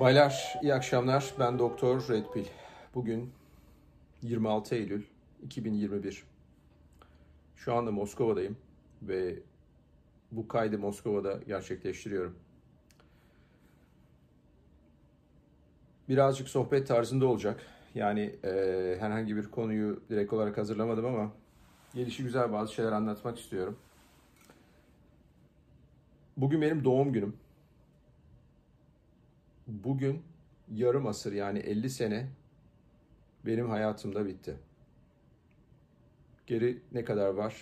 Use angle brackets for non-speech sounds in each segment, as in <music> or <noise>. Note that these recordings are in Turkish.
Baylar iyi akşamlar. Ben Doktor Red Pill. Bugün 26 Eylül 2021. Şu anda Moskova'dayım ve bu kaydı Moskova'da gerçekleştiriyorum. Birazcık sohbet tarzında olacak. Yani e, herhangi bir konuyu direkt olarak hazırlamadım ama gelişi güzel bazı şeyler anlatmak istiyorum. Bugün benim doğum günüm. Bugün yarım asır yani 50 sene benim hayatımda bitti. Geri ne kadar var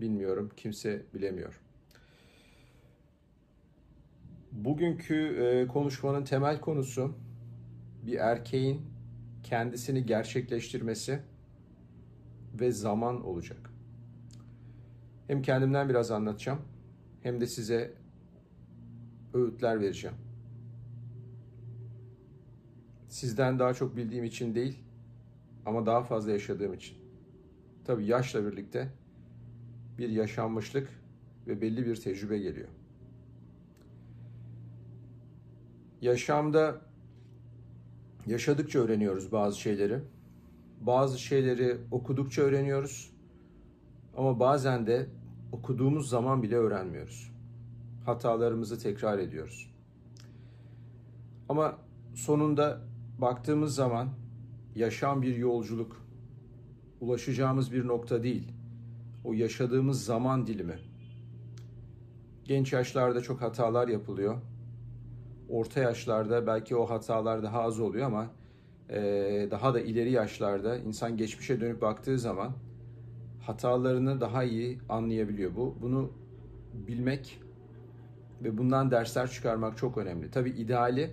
bilmiyorum. Kimse bilemiyor. Bugünkü e, konuşmanın temel konusu bir erkeğin kendisini gerçekleştirmesi ve zaman olacak. Hem kendimden biraz anlatacağım hem de size öğütler vereceğim. Sizden daha çok bildiğim için değil ama daha fazla yaşadığım için. Tabi yaşla birlikte bir yaşanmışlık ve belli bir tecrübe geliyor. Yaşamda yaşadıkça öğreniyoruz bazı şeyleri. Bazı şeyleri okudukça öğreniyoruz. Ama bazen de okuduğumuz zaman bile öğrenmiyoruz. Hatalarımızı tekrar ediyoruz. Ama sonunda baktığımız zaman yaşam bir yolculuk. Ulaşacağımız bir nokta değil. O yaşadığımız zaman dilimi. Genç yaşlarda çok hatalar yapılıyor. Orta yaşlarda belki o hatalar daha az oluyor ama daha da ileri yaşlarda insan geçmişe dönüp baktığı zaman hatalarını daha iyi anlayabiliyor. Bu bunu bilmek ve bundan dersler çıkarmak çok önemli. Tabi ideali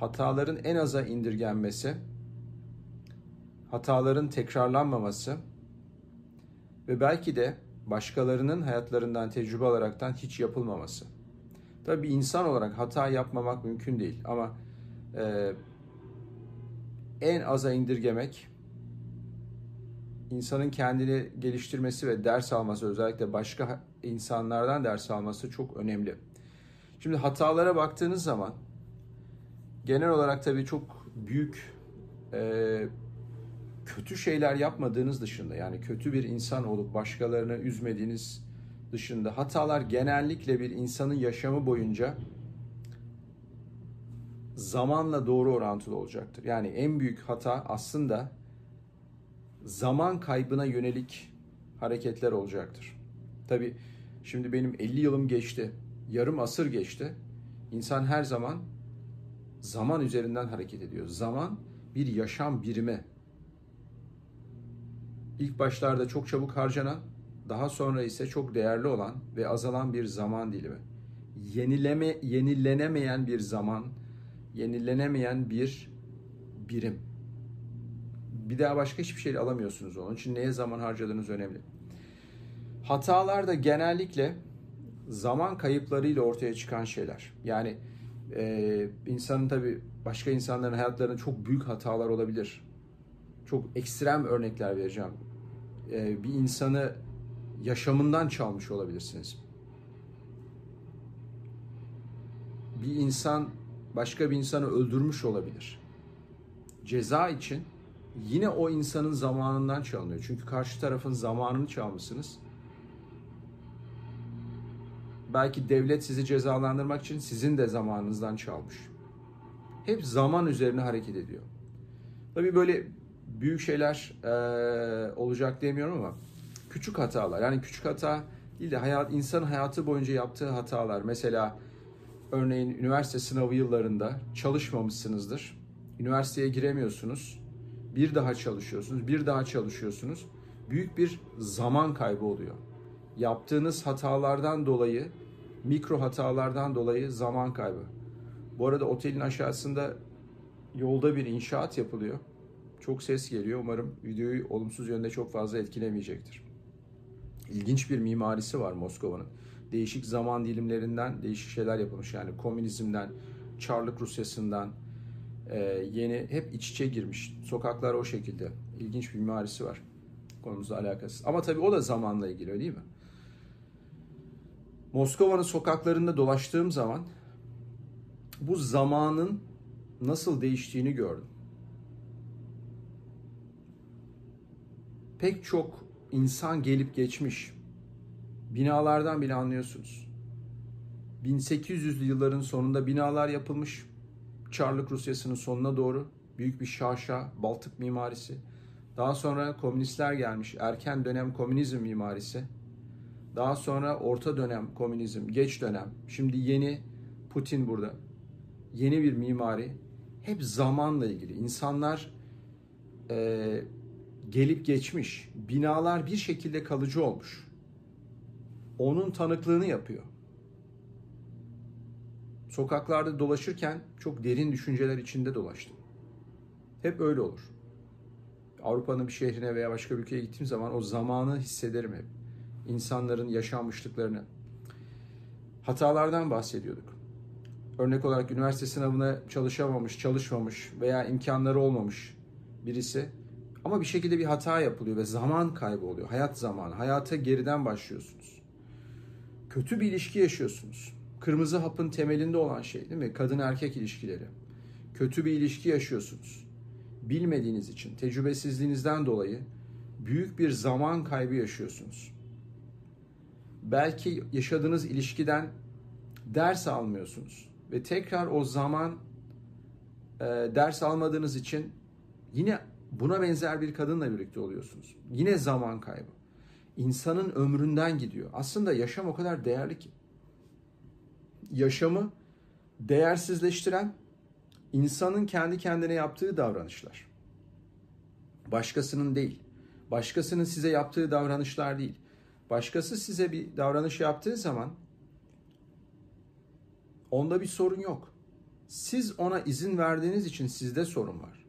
hataların en aza indirgenmesi, hataların tekrarlanmaması ve belki de başkalarının hayatlarından tecrübe alaraktan hiç yapılmaması. Tabi insan olarak hata yapmamak mümkün değil ama e, en aza indirgemek insanın kendini geliştirmesi ve ders alması özellikle başka insanlardan ders alması çok önemli. Şimdi hatalara baktığınız zaman genel olarak tabii çok büyük e, kötü şeyler yapmadığınız dışında yani kötü bir insan olup başkalarını üzmediğiniz dışında hatalar genellikle bir insanın yaşamı boyunca zamanla doğru orantılı olacaktır. Yani en büyük hata aslında zaman kaybına yönelik hareketler olacaktır. Tabi şimdi benim 50 yılım geçti, yarım asır geçti. İnsan her zaman zaman üzerinden hareket ediyor. Zaman bir yaşam birimi. İlk başlarda çok çabuk harcanan, daha sonra ise çok değerli olan ve azalan bir zaman dilimi. Yenileme, yenilenemeyen bir zaman, yenilenemeyen bir birim. Bir daha başka hiçbir şey alamıyorsunuz onun için neye zaman harcadığınız önemli. Hatalar da genellikle zaman kayıplarıyla ortaya çıkan şeyler. Yani e, insanın tabi başka insanların hayatlarında çok büyük hatalar olabilir. Çok ekstrem örnekler vereceğim. E, bir insanı yaşamından çalmış olabilirsiniz. Bir insan başka bir insanı öldürmüş olabilir. Ceza için yine o insanın zamanından çalınıyor. Çünkü karşı tarafın zamanını çalmışsınız belki devlet sizi cezalandırmak için sizin de zamanınızdan çalmış. Hep zaman üzerine hareket ediyor. Tabii böyle büyük şeyler e, olacak demiyorum ama küçük hatalar yani küçük hata değil de hayat insan hayatı boyunca yaptığı hatalar mesela örneğin üniversite sınavı yıllarında çalışmamışsınızdır. Üniversiteye giremiyorsunuz. Bir daha çalışıyorsunuz, bir daha çalışıyorsunuz. Büyük bir zaman kaybı oluyor yaptığınız hatalardan dolayı, mikro hatalardan dolayı zaman kaybı. Bu arada otelin aşağısında yolda bir inşaat yapılıyor. Çok ses geliyor. Umarım videoyu olumsuz yönde çok fazla etkilemeyecektir. İlginç bir mimarisi var Moskova'nın. Değişik zaman dilimlerinden değişik şeyler yapılmış. Yani komünizmden, Çarlık Rusyası'ndan e, yeni hep iç içe girmiş. Sokaklar o şekilde. İlginç bir mimarisi var konumuzla alakası. Ama tabii o da zamanla ilgili değil mi? Moskova'nın sokaklarında dolaştığım zaman bu zamanın nasıl değiştiğini gördüm. Pek çok insan gelip geçmiş. Binalardan bile anlıyorsunuz. 1800'lü yılların sonunda binalar yapılmış. Çarlık Rusyası'nın sonuna doğru büyük bir şaşa, Baltık mimarisi. Daha sonra komünistler gelmiş. Erken dönem komünizm mimarisi. Daha sonra orta dönem komünizm, geç dönem. Şimdi yeni Putin burada. Yeni bir mimari. Hep zamanla ilgili. İnsanlar e, gelip geçmiş. Binalar bir şekilde kalıcı olmuş. Onun tanıklığını yapıyor. Sokaklarda dolaşırken çok derin düşünceler içinde dolaştım. Hep öyle olur. Avrupa'nın bir şehrine veya başka bir ülkeye gittiğim zaman o zamanı hissederim hep. İnsanların yaşanmışlıklarını. Hatalardan bahsediyorduk. Örnek olarak üniversite sınavına çalışamamış, çalışmamış veya imkanları olmamış birisi ama bir şekilde bir hata yapılıyor ve zaman kaybı oluyor. Hayat zamanı. Hayata geriden başlıyorsunuz. Kötü bir ilişki yaşıyorsunuz. Kırmızı hapın temelinde olan şey değil mi? Kadın erkek ilişkileri. Kötü bir ilişki yaşıyorsunuz. Bilmediğiniz için, tecrübesizliğinizden dolayı büyük bir zaman kaybı yaşıyorsunuz. Belki yaşadığınız ilişkiden ders almıyorsunuz ve tekrar o zaman e, ders almadığınız için yine buna benzer bir kadınla birlikte oluyorsunuz. Yine zaman kaybı. İnsanın ömründen gidiyor. Aslında yaşam o kadar değerli ki. Yaşamı değersizleştiren insanın kendi kendine yaptığı davranışlar. Başkasının değil. Başkasının size yaptığı davranışlar değil. Başkası size bir davranış yaptığı zaman onda bir sorun yok. Siz ona izin verdiğiniz için sizde sorun var.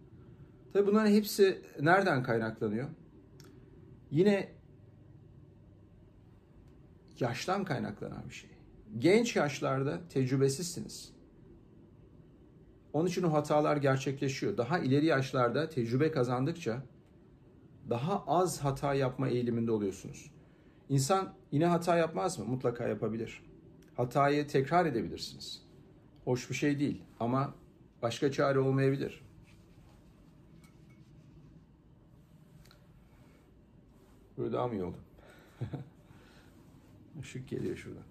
Tabi bunların hepsi nereden kaynaklanıyor? Yine yaştan kaynaklanan bir şey. Genç yaşlarda tecrübesizsiniz. Onun için o hatalar gerçekleşiyor. Daha ileri yaşlarda tecrübe kazandıkça daha az hata yapma eğiliminde oluyorsunuz. İnsan yine hata yapmaz mı? Mutlaka yapabilir. Hatayı tekrar edebilirsiniz. Hoş bir şey değil ama başka çare olmayabilir. Böyle daha mı iyi oldu? <laughs> Işık geliyor şuradan.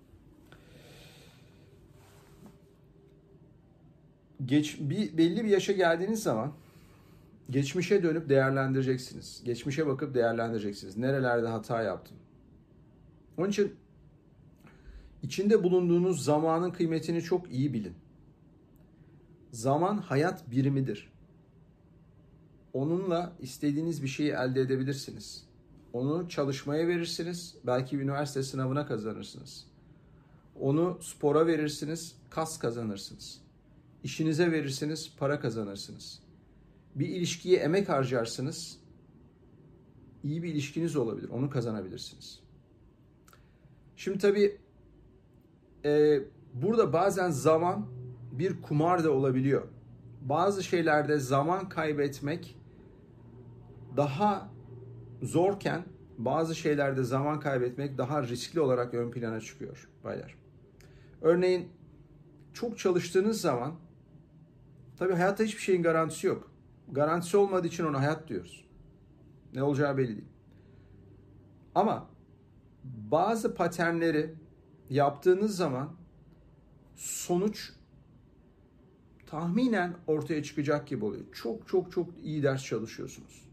Geç, bir, belli bir yaşa geldiğiniz zaman geçmişe dönüp değerlendireceksiniz. Geçmişe bakıp değerlendireceksiniz. Nerelerde hata yaptım? Onun için içinde bulunduğunuz zamanın kıymetini çok iyi bilin. Zaman hayat birimidir. Onunla istediğiniz bir şeyi elde edebilirsiniz. Onu çalışmaya verirsiniz. Belki üniversite sınavına kazanırsınız. Onu spora verirsiniz, kas kazanırsınız. İşinize verirsiniz, para kazanırsınız. Bir ilişkiye emek harcarsınız. İyi bir ilişkiniz olabilir. Onu kazanabilirsiniz. Şimdi tabii e, burada bazen zaman bir kumar da olabiliyor. Bazı şeylerde zaman kaybetmek daha zorken bazı şeylerde zaman kaybetmek daha riskli olarak ön plana çıkıyor baylar. Örneğin çok çalıştığınız zaman tabii hayatta hiçbir şeyin garantisi yok. Garantisi olmadığı için ona hayat diyoruz. Ne olacağı belli değil. Ama bazı paternleri yaptığınız zaman sonuç tahminen ortaya çıkacak gibi oluyor. Çok çok çok iyi ders çalışıyorsunuz.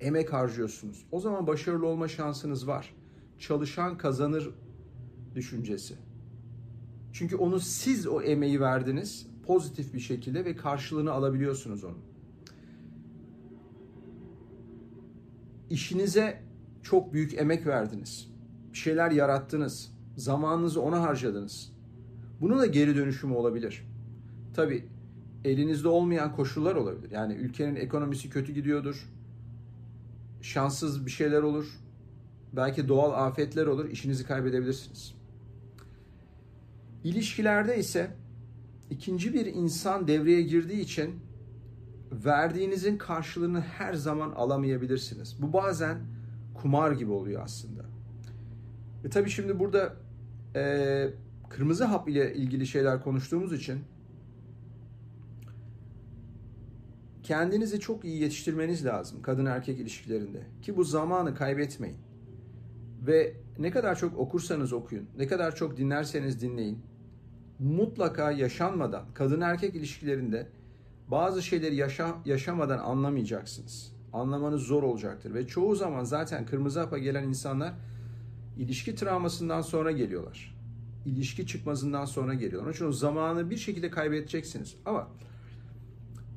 Emek harcıyorsunuz. O zaman başarılı olma şansınız var. Çalışan kazanır düşüncesi. Çünkü onu siz o emeği verdiniz pozitif bir şekilde ve karşılığını alabiliyorsunuz onun. İşinize çok büyük emek verdiniz. Bir şeyler yarattınız. Zamanınızı ona harcadınız. Bunun da geri dönüşümü olabilir. Tabi elinizde olmayan koşullar olabilir. Yani ülkenin ekonomisi kötü gidiyordur. Şanssız bir şeyler olur. Belki doğal afetler olur. İşinizi kaybedebilirsiniz. İlişkilerde ise ikinci bir insan devreye girdiği için verdiğinizin karşılığını her zaman alamayabilirsiniz. Bu bazen kumar gibi oluyor aslında. Ve tabii şimdi burada e, kırmızı hap ile ilgili şeyler konuştuğumuz için kendinizi çok iyi yetiştirmeniz lazım kadın erkek ilişkilerinde. Ki bu zamanı kaybetmeyin. Ve ne kadar çok okursanız okuyun, ne kadar çok dinlerseniz dinleyin. Mutlaka yaşanmadan kadın erkek ilişkilerinde bazı şeyleri yaşa, yaşamadan anlamayacaksınız. Anlamanız zor olacaktır ve çoğu zaman zaten kırmızı hapa gelen insanlar ilişki travmasından sonra geliyorlar. İlişki çıkmazından sonra geliyorlar. Onun için o zamanı bir şekilde kaybedeceksiniz. Ama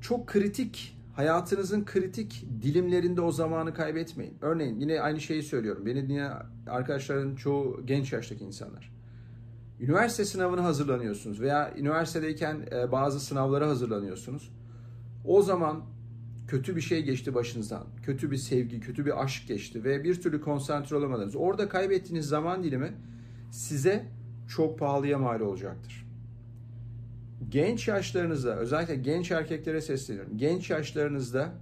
çok kritik, hayatınızın kritik dilimlerinde o zamanı kaybetmeyin. Örneğin yine aynı şeyi söylüyorum. Beni dinleyen arkadaşların çoğu genç yaştaki insanlar. Üniversite sınavına hazırlanıyorsunuz veya üniversitedeyken e, bazı sınavlara hazırlanıyorsunuz. O zaman kötü bir şey geçti başınızdan. Kötü bir sevgi, kötü bir aşk geçti ve bir türlü konsantre olamadınız. Orada kaybettiğiniz zaman dilimi size çok pahalıya mal olacaktır. Genç yaşlarınızda, özellikle genç erkeklere sesleniyorum. Genç yaşlarınızda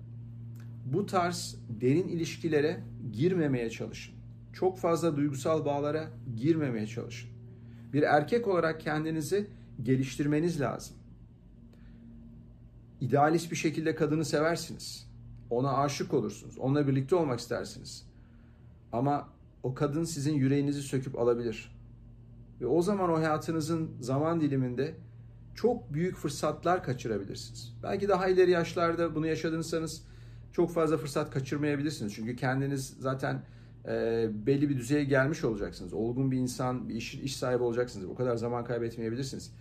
bu tarz derin ilişkilere girmemeye çalışın. Çok fazla duygusal bağlara girmemeye çalışın. Bir erkek olarak kendinizi geliştirmeniz lazım. İdealist bir şekilde kadını seversiniz. Ona aşık olursunuz. Onunla birlikte olmak istersiniz. Ama o kadın sizin yüreğinizi söküp alabilir. Ve o zaman o hayatınızın zaman diliminde çok büyük fırsatlar kaçırabilirsiniz. Belki daha ileri yaşlarda bunu yaşadıysanız çok fazla fırsat kaçırmayabilirsiniz. Çünkü kendiniz zaten e, belli bir düzeye gelmiş olacaksınız. Olgun bir insan, bir iş, iş sahibi olacaksınız. O kadar zaman kaybetmeyebilirsiniz.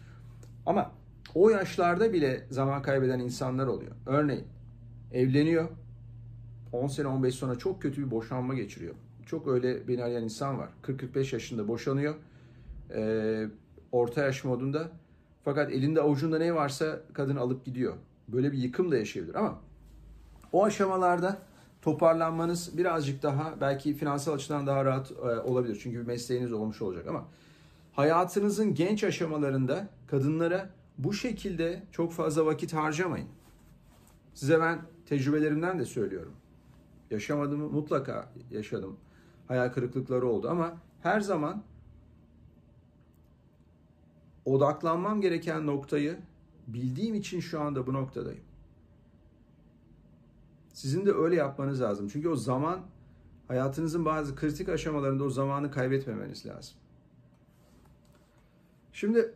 Ama o yaşlarda bile zaman kaybeden insanlar oluyor. Örneğin evleniyor. 10 sene 15 sonra çok kötü bir boşanma geçiriyor. Çok öyle beni arayan insan var. 40-45 yaşında boşanıyor. Ee, orta yaş modunda. Fakat elinde avucunda ne varsa kadın alıp gidiyor. Böyle bir yıkım da yaşayabilir ama o aşamalarda toparlanmanız birazcık daha belki finansal açıdan daha rahat e, olabilir. Çünkü bir mesleğiniz olmuş olacak ama hayatınızın genç aşamalarında kadınlara bu şekilde çok fazla vakit harcamayın. Size ben tecrübelerimden de söylüyorum. Yaşamadığımı mutlaka yaşadım. Hayal kırıklıkları oldu ama her zaman odaklanmam gereken noktayı bildiğim için şu anda bu noktadayım. Sizin de öyle yapmanız lazım. Çünkü o zaman hayatınızın bazı kritik aşamalarında o zamanı kaybetmemeniz lazım. Şimdi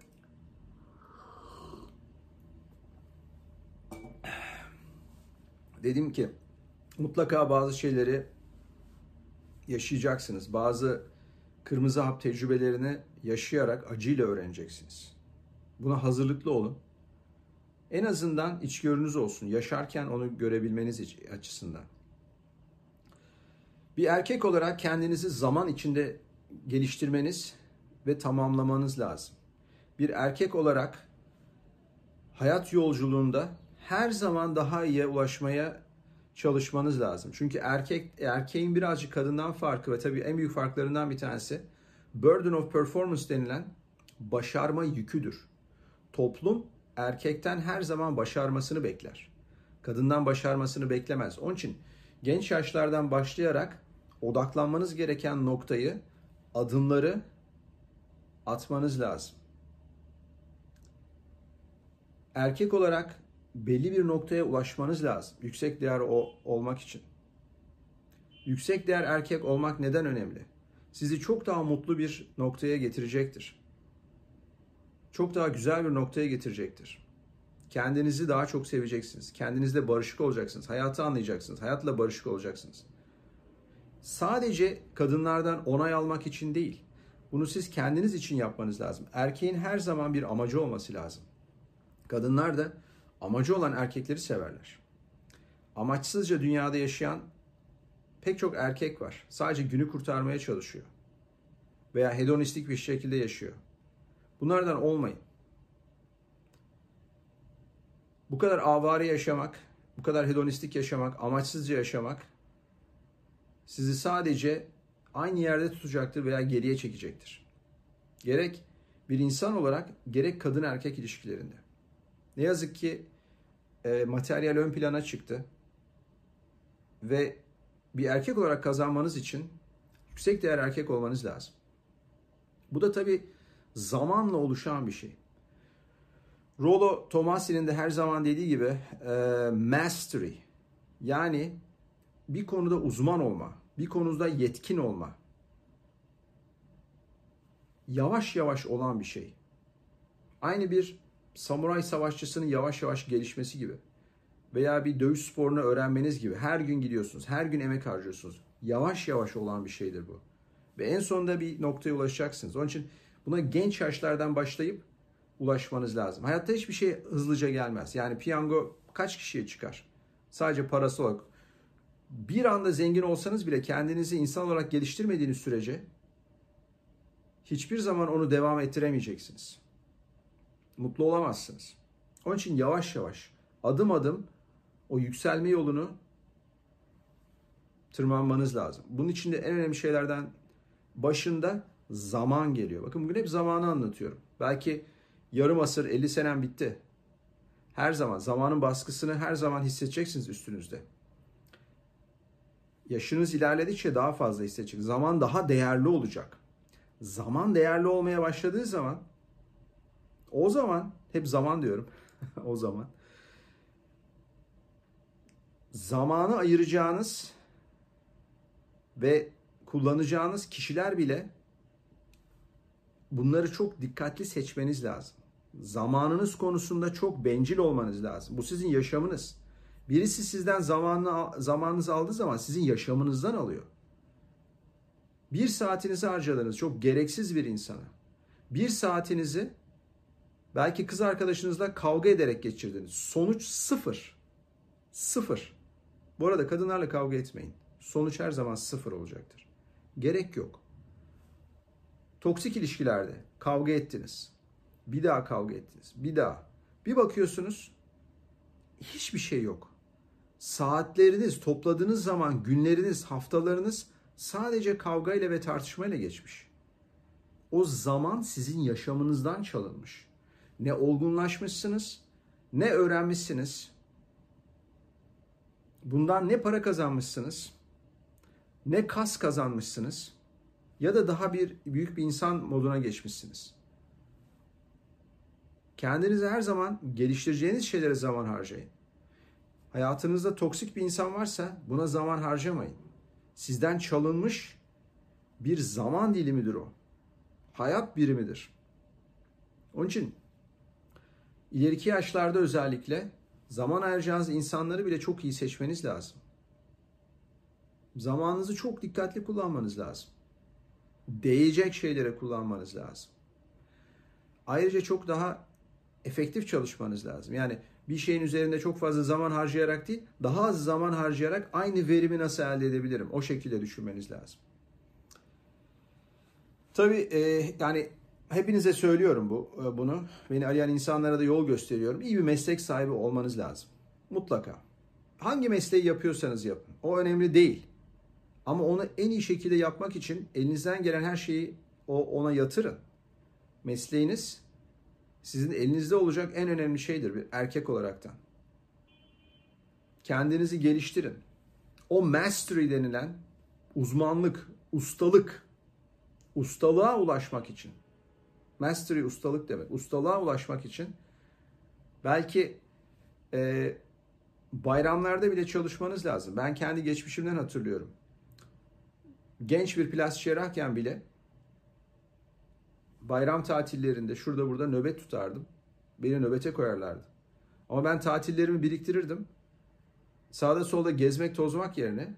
dedim ki mutlaka bazı şeyleri yaşayacaksınız. Bazı kırmızı hap tecrübelerini yaşayarak acıyla öğreneceksiniz. Buna hazırlıklı olun. En azından içgörünüz olsun. Yaşarken onu görebilmeniz açısından. Bir erkek olarak kendinizi zaman içinde geliştirmeniz ve tamamlamanız lazım. Bir erkek olarak hayat yolculuğunda her zaman daha iyiye ulaşmaya çalışmanız lazım. Çünkü erkek erkeğin birazcık kadından farkı ve tabii en büyük farklarından bir tanesi burden of performance denilen başarma yüküdür. Toplum erkekten her zaman başarmasını bekler. Kadından başarmasını beklemez. Onun için genç yaşlardan başlayarak odaklanmanız gereken noktayı, adımları atmanız lazım. Erkek olarak belli bir noktaya ulaşmanız lazım. Yüksek değer o, olmak için. Yüksek değer erkek olmak neden önemli? Sizi çok daha mutlu bir noktaya getirecektir. Çok daha güzel bir noktaya getirecektir. Kendinizi daha çok seveceksiniz. Kendinizle barışık olacaksınız. Hayatı anlayacaksınız. Hayatla barışık olacaksınız. Sadece kadınlardan onay almak için değil. Bunu siz kendiniz için yapmanız lazım. Erkeğin her zaman bir amacı olması lazım. Kadınlar da amacı olan erkekleri severler. Amaçsızca dünyada yaşayan pek çok erkek var. Sadece günü kurtarmaya çalışıyor. Veya hedonistik bir şekilde yaşıyor. Bunlardan olmayın. Bu kadar avare yaşamak, bu kadar hedonistik yaşamak, amaçsızca yaşamak sizi sadece aynı yerde tutacaktır veya geriye çekecektir. Gerek bir insan olarak gerek kadın erkek ilişkilerinde. Ne yazık ki e, materyal ön plana çıktı ve bir erkek olarak kazanmanız için yüksek değer erkek olmanız lazım. Bu da tabi zamanla oluşan bir şey. Rollo Tomasi'nin de her zaman dediği gibi e, mastery yani bir konuda uzman olma, bir konuda yetkin olma. Yavaş yavaş olan bir şey. Aynı bir samuray savaşçısının yavaş yavaş gelişmesi gibi. Veya bir dövüş sporunu öğrenmeniz gibi. Her gün gidiyorsunuz, her gün emek harcıyorsunuz. Yavaş yavaş olan bir şeydir bu. Ve en sonunda bir noktaya ulaşacaksınız. Onun için buna genç yaşlardan başlayıp ulaşmanız lazım. Hayatta hiçbir şey hızlıca gelmez. Yani piyango kaç kişiye çıkar? Sadece parası olarak. Bir anda zengin olsanız bile kendinizi insan olarak geliştirmediğiniz sürece hiçbir zaman onu devam ettiremeyeceksiniz. Mutlu olamazsınız. Onun için yavaş yavaş, adım adım o yükselme yolunu tırmanmanız lazım. Bunun için de en önemli şeylerden başında zaman geliyor. Bakın bugün hep zamanı anlatıyorum. Belki yarım asır, 50 senem bitti. Her zaman zamanın baskısını her zaman hissedeceksiniz üstünüzde. Yaşınız ilerledikçe daha fazla hissedeceksiniz. Zaman daha değerli olacak. Zaman değerli olmaya başladığı zaman o zaman hep zaman diyorum. <laughs> o zaman zamanı ayıracağınız ve kullanacağınız kişiler bile bunları çok dikkatli seçmeniz lazım. Zamanınız konusunda çok bencil olmanız lazım. Bu sizin yaşamınız. Birisi sizden zamanını, zamanınızı aldığı zaman sizin yaşamınızdan alıyor. Bir saatinizi harcadınız çok gereksiz bir insana. Bir saatinizi belki kız arkadaşınızla kavga ederek geçirdiniz. Sonuç sıfır. Sıfır. Bu arada kadınlarla kavga etmeyin. Sonuç her zaman sıfır olacaktır. Gerek yok. Toksik ilişkilerde kavga ettiniz. Bir daha kavga ettiniz. Bir daha. Bir bakıyorsunuz hiçbir şey yok. Saatleriniz, topladığınız zaman günleriniz, haftalarınız sadece kavgayla ve tartışmayla geçmiş. O zaman sizin yaşamınızdan çalınmış. Ne olgunlaşmışsınız, ne öğrenmişsiniz. Bundan ne para kazanmışsınız, ne kas kazanmışsınız ya da daha bir büyük bir insan moduna geçmişsiniz. Kendinizi her zaman geliştireceğiniz şeylere zaman harcayın. Hayatınızda toksik bir insan varsa buna zaman harcamayın. Sizden çalınmış bir zaman dilimidir o. Hayat birimidir. Onun için ileriki yaşlarda özellikle zaman ayıracağınız insanları bile çok iyi seçmeniz lazım. Zamanınızı çok dikkatli kullanmanız lazım. Değecek şeylere kullanmanız lazım. Ayrıca çok daha efektif çalışmanız lazım. Yani bir şeyin üzerinde çok fazla zaman harcayarak değil, daha az zaman harcayarak aynı verimi nasıl elde edebilirim? O şekilde düşünmeniz lazım. Tabii e, yani hepinize söylüyorum bu e, bunu. Beni arayan insanlara da yol gösteriyorum. İyi bir meslek sahibi olmanız lazım. Mutlaka. Hangi mesleği yapıyorsanız yapın. O önemli değil. Ama onu en iyi şekilde yapmak için elinizden gelen her şeyi o ona yatırın. Mesleğiniz sizin elinizde olacak en önemli şeydir bir erkek olaraktan. Kendinizi geliştirin. O mastery denilen uzmanlık, ustalık, ustalığa ulaşmak için. Mastery ustalık demek. Ustalığa ulaşmak için belki e, bayramlarda bile çalışmanız lazım. Ben kendi geçmişimden hatırlıyorum. Genç bir plastik cerrahken bile bayram tatillerinde şurada burada nöbet tutardım. Beni nöbete koyarlardı. Ama ben tatillerimi biriktirirdim. Sağda solda gezmek tozmak yerine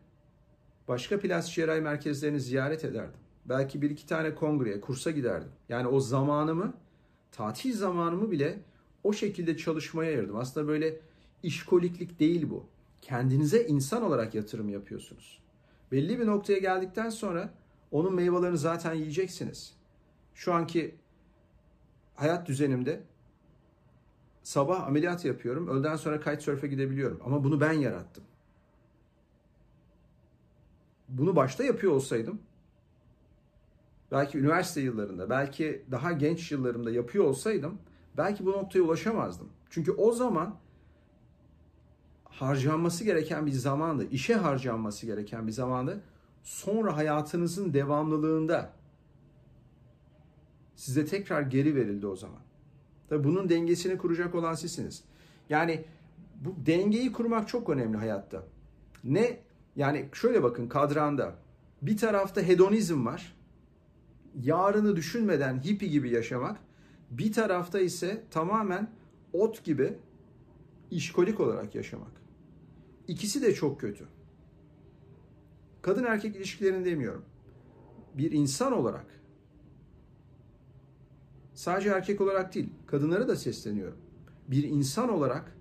başka plastik cerrahi merkezlerini ziyaret ederdim. Belki bir iki tane kongreye, kursa giderdim. Yani o zamanımı, tatil zamanımı bile o şekilde çalışmaya ayırdım. Aslında böyle işkoliklik değil bu. Kendinize insan olarak yatırım yapıyorsunuz. Belli bir noktaya geldikten sonra onun meyvelerini zaten yiyeceksiniz. Şu anki hayat düzenimde sabah ameliyat yapıyorum. Öğleden sonra kitesurf'e gidebiliyorum. Ama bunu ben yarattım. Bunu başta yapıyor olsaydım belki üniversite yıllarında, belki daha genç yıllarımda yapıyor olsaydım belki bu noktaya ulaşamazdım. Çünkü o zaman harcanması gereken bir zamandı. işe harcanması gereken bir zamandı. Sonra hayatınızın devamlılığında size tekrar geri verildi o zaman. Tabii bunun dengesini kuracak olan sizsiniz. Yani bu dengeyi kurmak çok önemli hayatta. Ne yani şöyle bakın kadranda bir tarafta hedonizm var. Yarını düşünmeden hippie gibi yaşamak. Bir tarafta ise tamamen ot gibi işkolik olarak yaşamak. İkisi de çok kötü. Kadın erkek ilişkilerini demiyorum. Bir insan olarak sadece erkek olarak değil, kadınlara da sesleniyorum. Bir insan olarak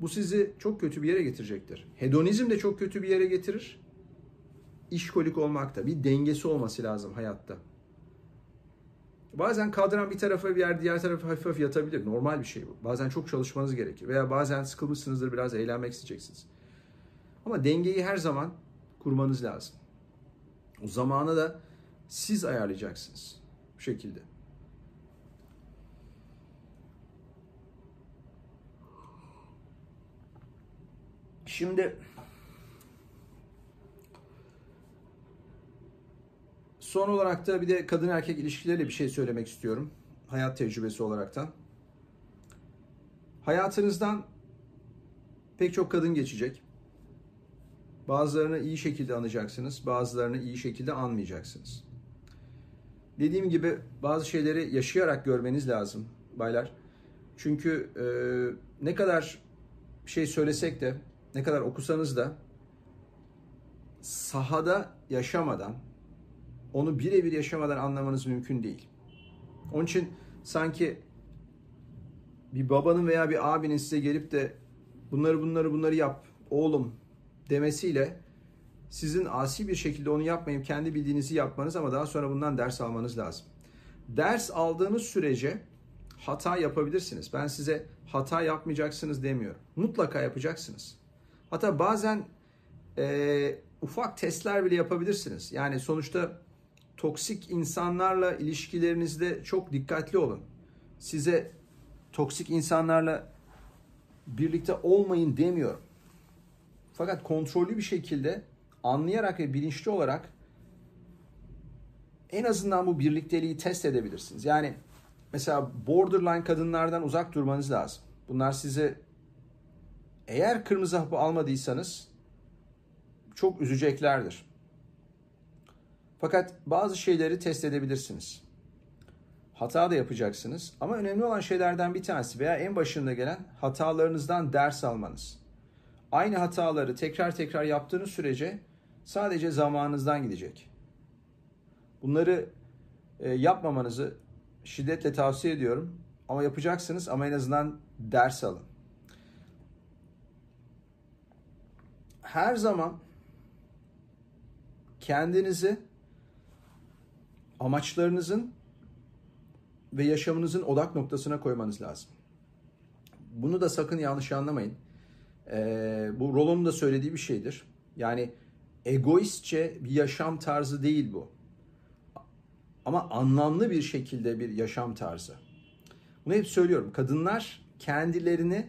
bu sizi çok kötü bir yere getirecektir. Hedonizm de çok kötü bir yere getirir. İşkolik olmak da bir dengesi olması lazım hayatta. Bazen kadran bir tarafa bir yer diğer tarafa hafif hafif yatabilir. Normal bir şey bu. Bazen çok çalışmanız gerekir. Veya bazen sıkılmışsınızdır biraz eğlenmek isteyeceksiniz. Ama dengeyi her zaman kurmanız lazım. O zamanı da siz ayarlayacaksınız. Bu şekilde. Şimdi son olarak da bir de kadın erkek ilişkileriyle bir şey söylemek istiyorum. Hayat tecrübesi olaraktan. Hayatınızdan pek çok kadın geçecek. Bazılarını iyi şekilde anacaksınız, bazılarını iyi şekilde anmayacaksınız. Dediğim gibi bazı şeyleri yaşayarak görmeniz lazım baylar. Çünkü e, ne kadar şey söylesek de, ne kadar okusanız da sahada yaşamadan, onu birebir yaşamadan anlamanız mümkün değil. Onun için sanki bir babanın veya bir abinin size gelip de bunları bunları bunları yap oğlum demesiyle sizin asi bir şekilde onu yapmayıp kendi bildiğinizi yapmanız ama daha sonra bundan ders almanız lazım. Ders aldığınız sürece hata yapabilirsiniz. Ben size hata yapmayacaksınız demiyorum. Mutlaka yapacaksınız. Hatta bazen e, ufak testler bile yapabilirsiniz. Yani sonuçta toksik insanlarla ilişkilerinizde çok dikkatli olun. Size toksik insanlarla birlikte olmayın demiyorum. Fakat kontrollü bir şekilde anlayarak ve bilinçli olarak en azından bu birlikteliği test edebilirsiniz. Yani mesela borderline kadınlardan uzak durmanız lazım. Bunlar size eğer kırmızı hapı almadıysanız çok üzeceklerdir. Fakat bazı şeyleri test edebilirsiniz. Hata da yapacaksınız ama önemli olan şeylerden bir tanesi veya en başında gelen hatalarınızdan ders almanız. Aynı hataları tekrar tekrar yaptığınız sürece sadece zamanınızdan gidecek. Bunları e, yapmamanızı şiddetle tavsiye ediyorum. Ama yapacaksınız ama en azından ders alın. Her zaman kendinizi amaçlarınızın ve yaşamınızın odak noktasına koymanız lazım. Bunu da sakın yanlış anlamayın. Ee, bu Rollo'nun da söylediği bir şeydir. Yani egoistçe bir yaşam tarzı değil bu. Ama anlamlı bir şekilde bir yaşam tarzı. Bunu hep söylüyorum. Kadınlar kendilerini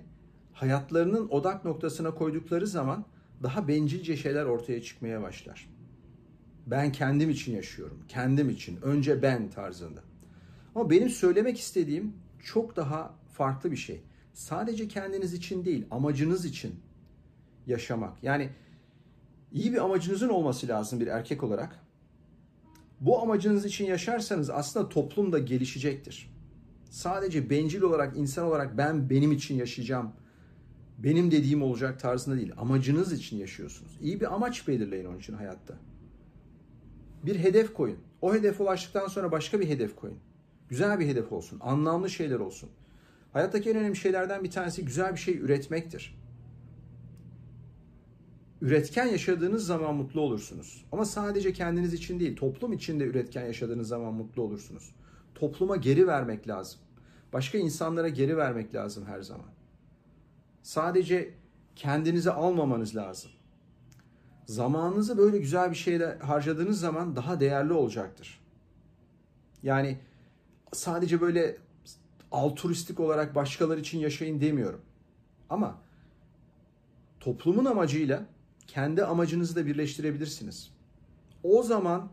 hayatlarının odak noktasına koydukları zaman daha bencilce şeyler ortaya çıkmaya başlar. Ben kendim için yaşıyorum. Kendim için. Önce ben tarzında. Ama benim söylemek istediğim çok daha farklı bir şey. Sadece kendiniz için değil, amacınız için yaşamak. Yani iyi bir amacınızın olması lazım bir erkek olarak. Bu amacınız için yaşarsanız aslında toplum da gelişecektir. Sadece bencil olarak, insan olarak ben benim için yaşayacağım, benim dediğim olacak tarzında değil. Amacınız için yaşıyorsunuz. İyi bir amaç belirleyin onun için hayatta. Bir hedef koyun. O hedefe ulaştıktan sonra başka bir hedef koyun. Güzel bir hedef olsun, anlamlı şeyler olsun. Hayattaki en önemli şeylerden bir tanesi güzel bir şey üretmektir. Üretken yaşadığınız zaman mutlu olursunuz. Ama sadece kendiniz için değil, toplum için de üretken yaşadığınız zaman mutlu olursunuz. Topluma geri vermek lazım. Başka insanlara geri vermek lazım her zaman. Sadece kendinize almamanız lazım. Zamanınızı böyle güzel bir şeyle harcadığınız zaman daha değerli olacaktır. Yani sadece böyle altruistik olarak başkaları için yaşayın demiyorum. Ama toplumun amacıyla kendi amacınızı da birleştirebilirsiniz. O zaman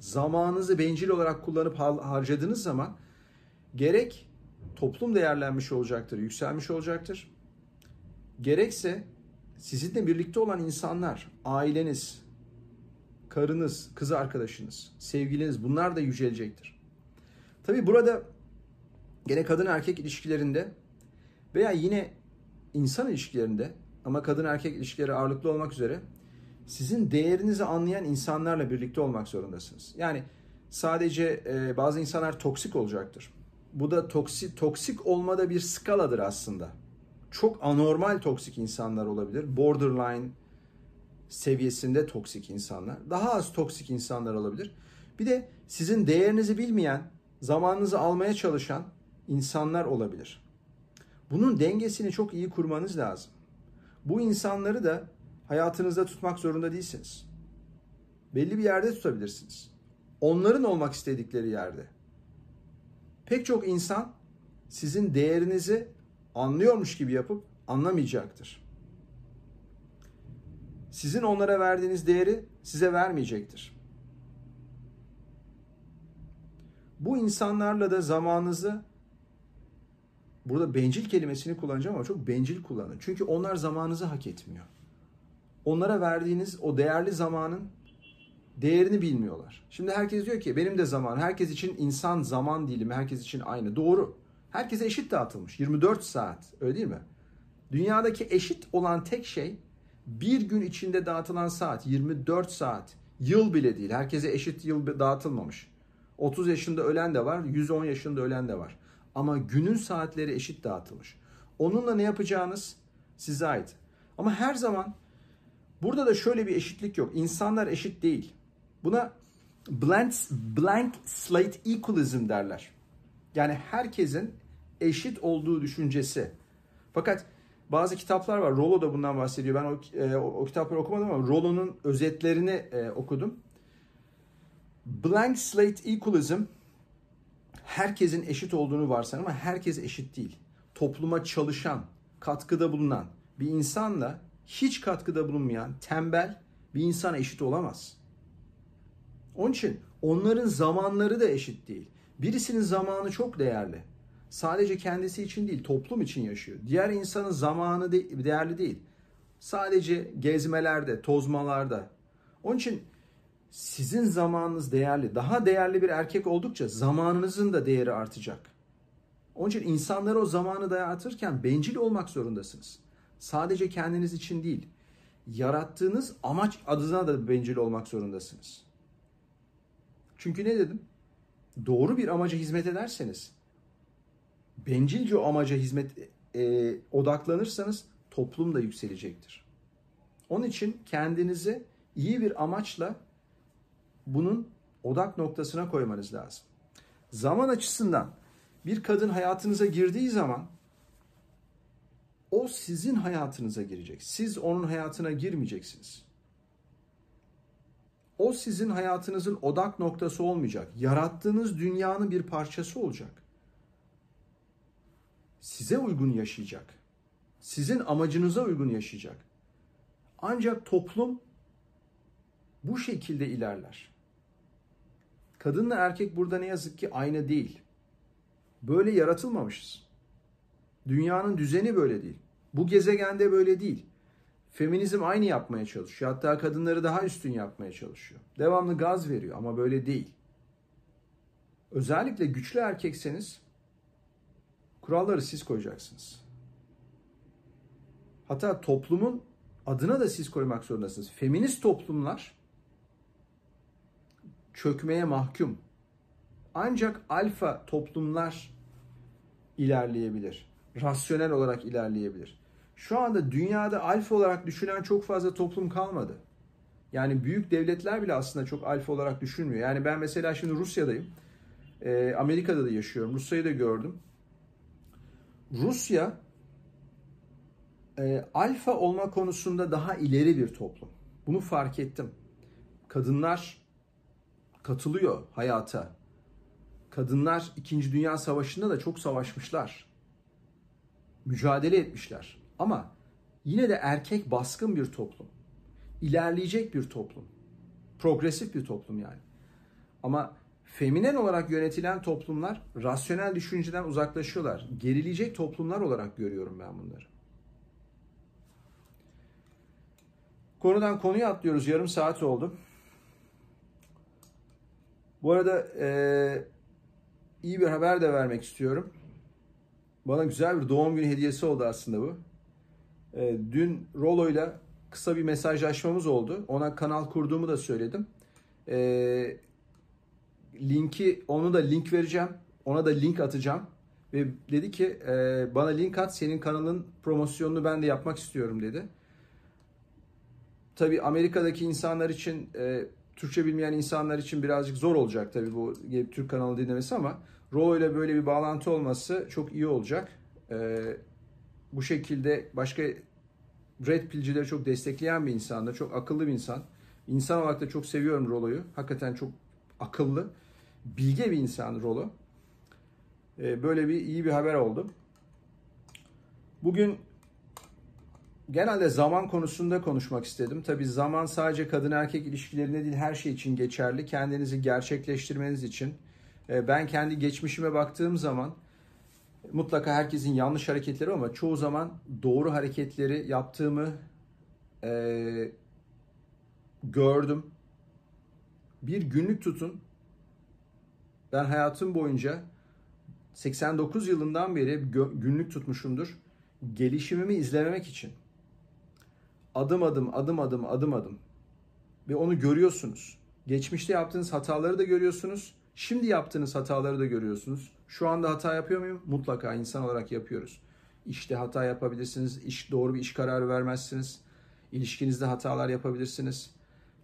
zamanınızı bencil olarak kullanıp harcadığınız zaman gerek toplum değerlenmiş olacaktır, yükselmiş olacaktır. Gerekse sizinle birlikte olan insanlar, aileniz, karınız, kız arkadaşınız, sevgiliniz bunlar da yücelecektir. Tabi burada gene kadın erkek ilişkilerinde veya yine insan ilişkilerinde ama kadın erkek ilişkileri ağırlıklı olmak üzere sizin değerinizi anlayan insanlarla birlikte olmak zorundasınız. Yani sadece e, bazı insanlar toksik olacaktır. Bu da toksik toksik olmada bir skaladır aslında. Çok anormal toksik insanlar olabilir. Borderline seviyesinde toksik insanlar. Daha az toksik insanlar olabilir. Bir de sizin değerinizi bilmeyen, zamanınızı almaya çalışan insanlar olabilir. Bunun dengesini çok iyi kurmanız lazım. Bu insanları da hayatınızda tutmak zorunda değilsiniz. Belli bir yerde tutabilirsiniz. Onların olmak istedikleri yerde. Pek çok insan sizin değerinizi anlıyormuş gibi yapıp anlamayacaktır. Sizin onlara verdiğiniz değeri size vermeyecektir. Bu insanlarla da zamanınızı burada bencil kelimesini kullanacağım ama çok bencil kullanın. Çünkü onlar zamanınızı hak etmiyor. Onlara verdiğiniz o değerli zamanın değerini bilmiyorlar. Şimdi herkes diyor ki benim de zaman, herkes için insan zaman dilimi herkes için aynı. Doğru. Herkese eşit dağıtılmış. 24 saat. Öyle değil mi? Dünyadaki eşit olan tek şey bir gün içinde dağıtılan saat 24 saat. Yıl bile değil. Herkese eşit yıl dağıtılmamış. 30 yaşında ölen de var, 110 yaşında ölen de var. Ama günün saatleri eşit dağıtılmış. Onunla ne yapacağınız size ait. Ama her zaman burada da şöyle bir eşitlik yok. İnsanlar eşit değil. Buna blank, blank slate equalism derler. Yani herkesin eşit olduğu düşüncesi. Fakat bazı kitaplar var. Rollo da bundan bahsediyor. Ben o, e, o, o kitapları okumadım ama Rollo'nun özetlerini e, okudum. Blank slate equalism herkesin eşit olduğunu varsayın ama herkes eşit değil. Topluma çalışan, katkıda bulunan bir insanla hiç katkıda bulunmayan, tembel bir insan eşit olamaz. Onun için onların zamanları da eşit değil. Birisinin zamanı çok değerli. Sadece kendisi için değil, toplum için yaşıyor. Diğer insanın zamanı de değerli değil. Sadece gezmelerde, tozmalarda. Onun için sizin zamanınız değerli. Daha değerli bir erkek oldukça zamanınızın da değeri artacak. Onun için insanlara o zamanı dayatırken bencil olmak zorundasınız. Sadece kendiniz için değil, yarattığınız amaç adına da bencil olmak zorundasınız. Çünkü ne dedim? Doğru bir amaca hizmet ederseniz, bencilce amaca hizmet e, odaklanırsanız toplum da yükselecektir. Onun için kendinizi iyi bir amaçla bunun odak noktasına koymanız lazım. Zaman açısından bir kadın hayatınıza girdiği zaman o sizin hayatınıza girecek. Siz onun hayatına girmeyeceksiniz. O sizin hayatınızın odak noktası olmayacak. Yarattığınız dünyanın bir parçası olacak. Size uygun yaşayacak. Sizin amacınıza uygun yaşayacak. Ancak toplum bu şekilde ilerler. Kadınla erkek burada ne yazık ki aynı değil. Böyle yaratılmamışız. Dünyanın düzeni böyle değil. Bu gezegende böyle değil. Feminizm aynı yapmaya çalışıyor. Hatta kadınları daha üstün yapmaya çalışıyor. Devamlı gaz veriyor ama böyle değil. Özellikle güçlü erkekseniz kuralları siz koyacaksınız. Hatta toplumun adına da siz koymak zorundasınız. Feminist toplumlar çökmeye mahkum. Ancak alfa toplumlar ilerleyebilir. Rasyonel olarak ilerleyebilir. Şu anda dünyada alfa olarak düşünen çok fazla toplum kalmadı. Yani büyük devletler bile aslında çok alfa olarak düşünmüyor. Yani ben mesela şimdi Rusya'dayım. E, Amerika'da da yaşıyorum. Rusya'yı da gördüm. Rusya e, alfa olma konusunda daha ileri bir toplum. Bunu fark ettim. Kadınlar katılıyor hayata. Kadınlar 2. Dünya Savaşı'nda da çok savaşmışlar. Mücadele etmişler. Ama yine de erkek baskın bir toplum. İlerleyecek bir toplum. Progresif bir toplum yani. Ama feminen olarak yönetilen toplumlar rasyonel düşünceden uzaklaşıyorlar. Gerileyecek toplumlar olarak görüyorum ben bunları. Konudan konuya atlıyoruz. Yarım saat oldu. Bu arada e, iyi bir haber de vermek istiyorum. Bana güzel bir doğum günü hediyesi oldu aslında bu. E, dün Rolo'yla kısa bir mesajlaşmamız oldu. Ona kanal kurduğumu da söyledim. E, linki, onu da link vereceğim. Ona da link atacağım. Ve dedi ki e, bana link at senin kanalın promosyonunu ben de yapmak istiyorum dedi. Tabii Amerika'daki insanlar için e, Türkçe bilmeyen insanlar için birazcık zor olacak tabii bu Türk kanalı dinlemesi ama Rolo ile böyle bir bağlantı olması çok iyi olacak. Ee, bu şekilde başka Red Pill'cileri çok destekleyen bir insandır. Çok akıllı bir insan. İnsan olarak da çok seviyorum Rolo'yu. Hakikaten çok akıllı, bilge bir insan Rolo. Ee, böyle bir iyi bir haber oldu. Bugün genelde zaman konusunda konuşmak istedim. Tabii zaman sadece kadın erkek ilişkilerinde değil her şey için geçerli. Kendinizi gerçekleştirmeniz için. Ee, ben kendi geçmişime baktığım zaman mutlaka herkesin yanlış hareketleri ama çoğu zaman doğru hareketleri yaptığımı e, gördüm. Bir günlük tutun. Ben hayatım boyunca 89 yılından beri günlük tutmuşumdur. Gelişimimi izlememek için. Adım adım, adım adım, adım adım. Ve onu görüyorsunuz. Geçmişte yaptığınız hataları da görüyorsunuz. Şimdi yaptığınız hataları da görüyorsunuz. Şu anda hata yapıyor muyum? Mutlaka insan olarak yapıyoruz. İşte hata yapabilirsiniz. İş, doğru bir iş kararı vermezsiniz. İlişkinizde hatalar yapabilirsiniz.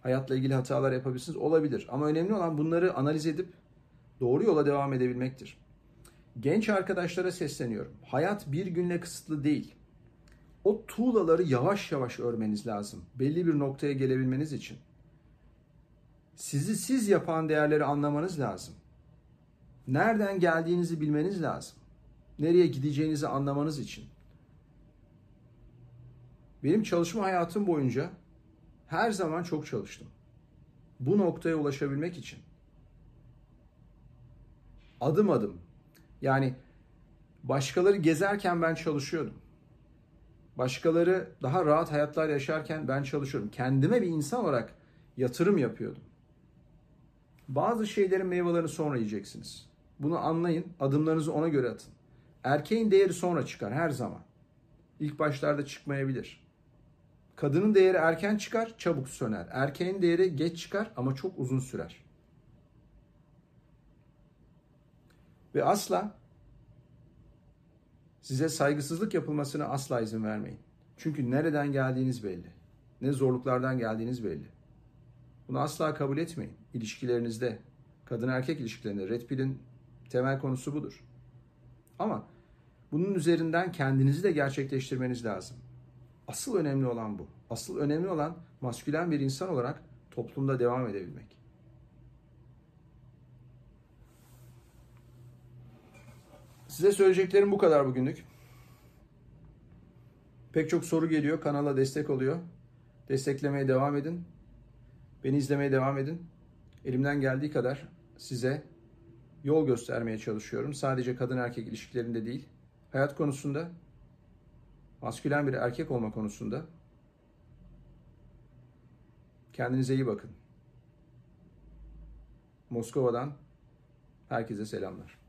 Hayatla ilgili hatalar yapabilirsiniz. Olabilir. Ama önemli olan bunları analiz edip doğru yola devam edebilmektir. Genç arkadaşlara sesleniyorum. Hayat bir günle kısıtlı değil. O tuğlaları yavaş yavaş örmeniz lazım. Belli bir noktaya gelebilmeniz için. Sizi siz yapan değerleri anlamanız lazım. Nereden geldiğinizi bilmeniz lazım. Nereye gideceğinizi anlamanız için. Benim çalışma hayatım boyunca her zaman çok çalıştım. Bu noktaya ulaşabilmek için. Adım adım. Yani başkaları gezerken ben çalışıyordum. Başkaları daha rahat hayatlar yaşarken ben çalışıyordum. Kendime bir insan olarak yatırım yapıyordum. Bazı şeylerin meyvelerini sonra yiyeceksiniz. Bunu anlayın, adımlarınızı ona göre atın. Erkeğin değeri sonra çıkar her zaman. İlk başlarda çıkmayabilir. Kadının değeri erken çıkar, çabuk söner. Erkeğin değeri geç çıkar ama çok uzun sürer. Ve asla size saygısızlık yapılmasına asla izin vermeyin. Çünkü nereden geldiğiniz belli. Ne zorluklardan geldiğiniz belli. Bunu asla kabul etmeyin. İlişkilerinizde, kadın erkek ilişkilerinde Red Pill'in temel konusu budur. Ama bunun üzerinden kendinizi de gerçekleştirmeniz lazım. Asıl önemli olan bu. Asıl önemli olan maskülen bir insan olarak toplumda devam edebilmek. Size söyleyeceklerim bu kadar bugünlük. Pek çok soru geliyor. Kanala destek oluyor. Desteklemeye devam edin. Beni izlemeye devam edin. Elimden geldiği kadar size yol göstermeye çalışıyorum. Sadece kadın erkek ilişkilerinde değil, hayat konusunda, maskülen bir erkek olma konusunda. Kendinize iyi bakın. Moskova'dan herkese selamlar.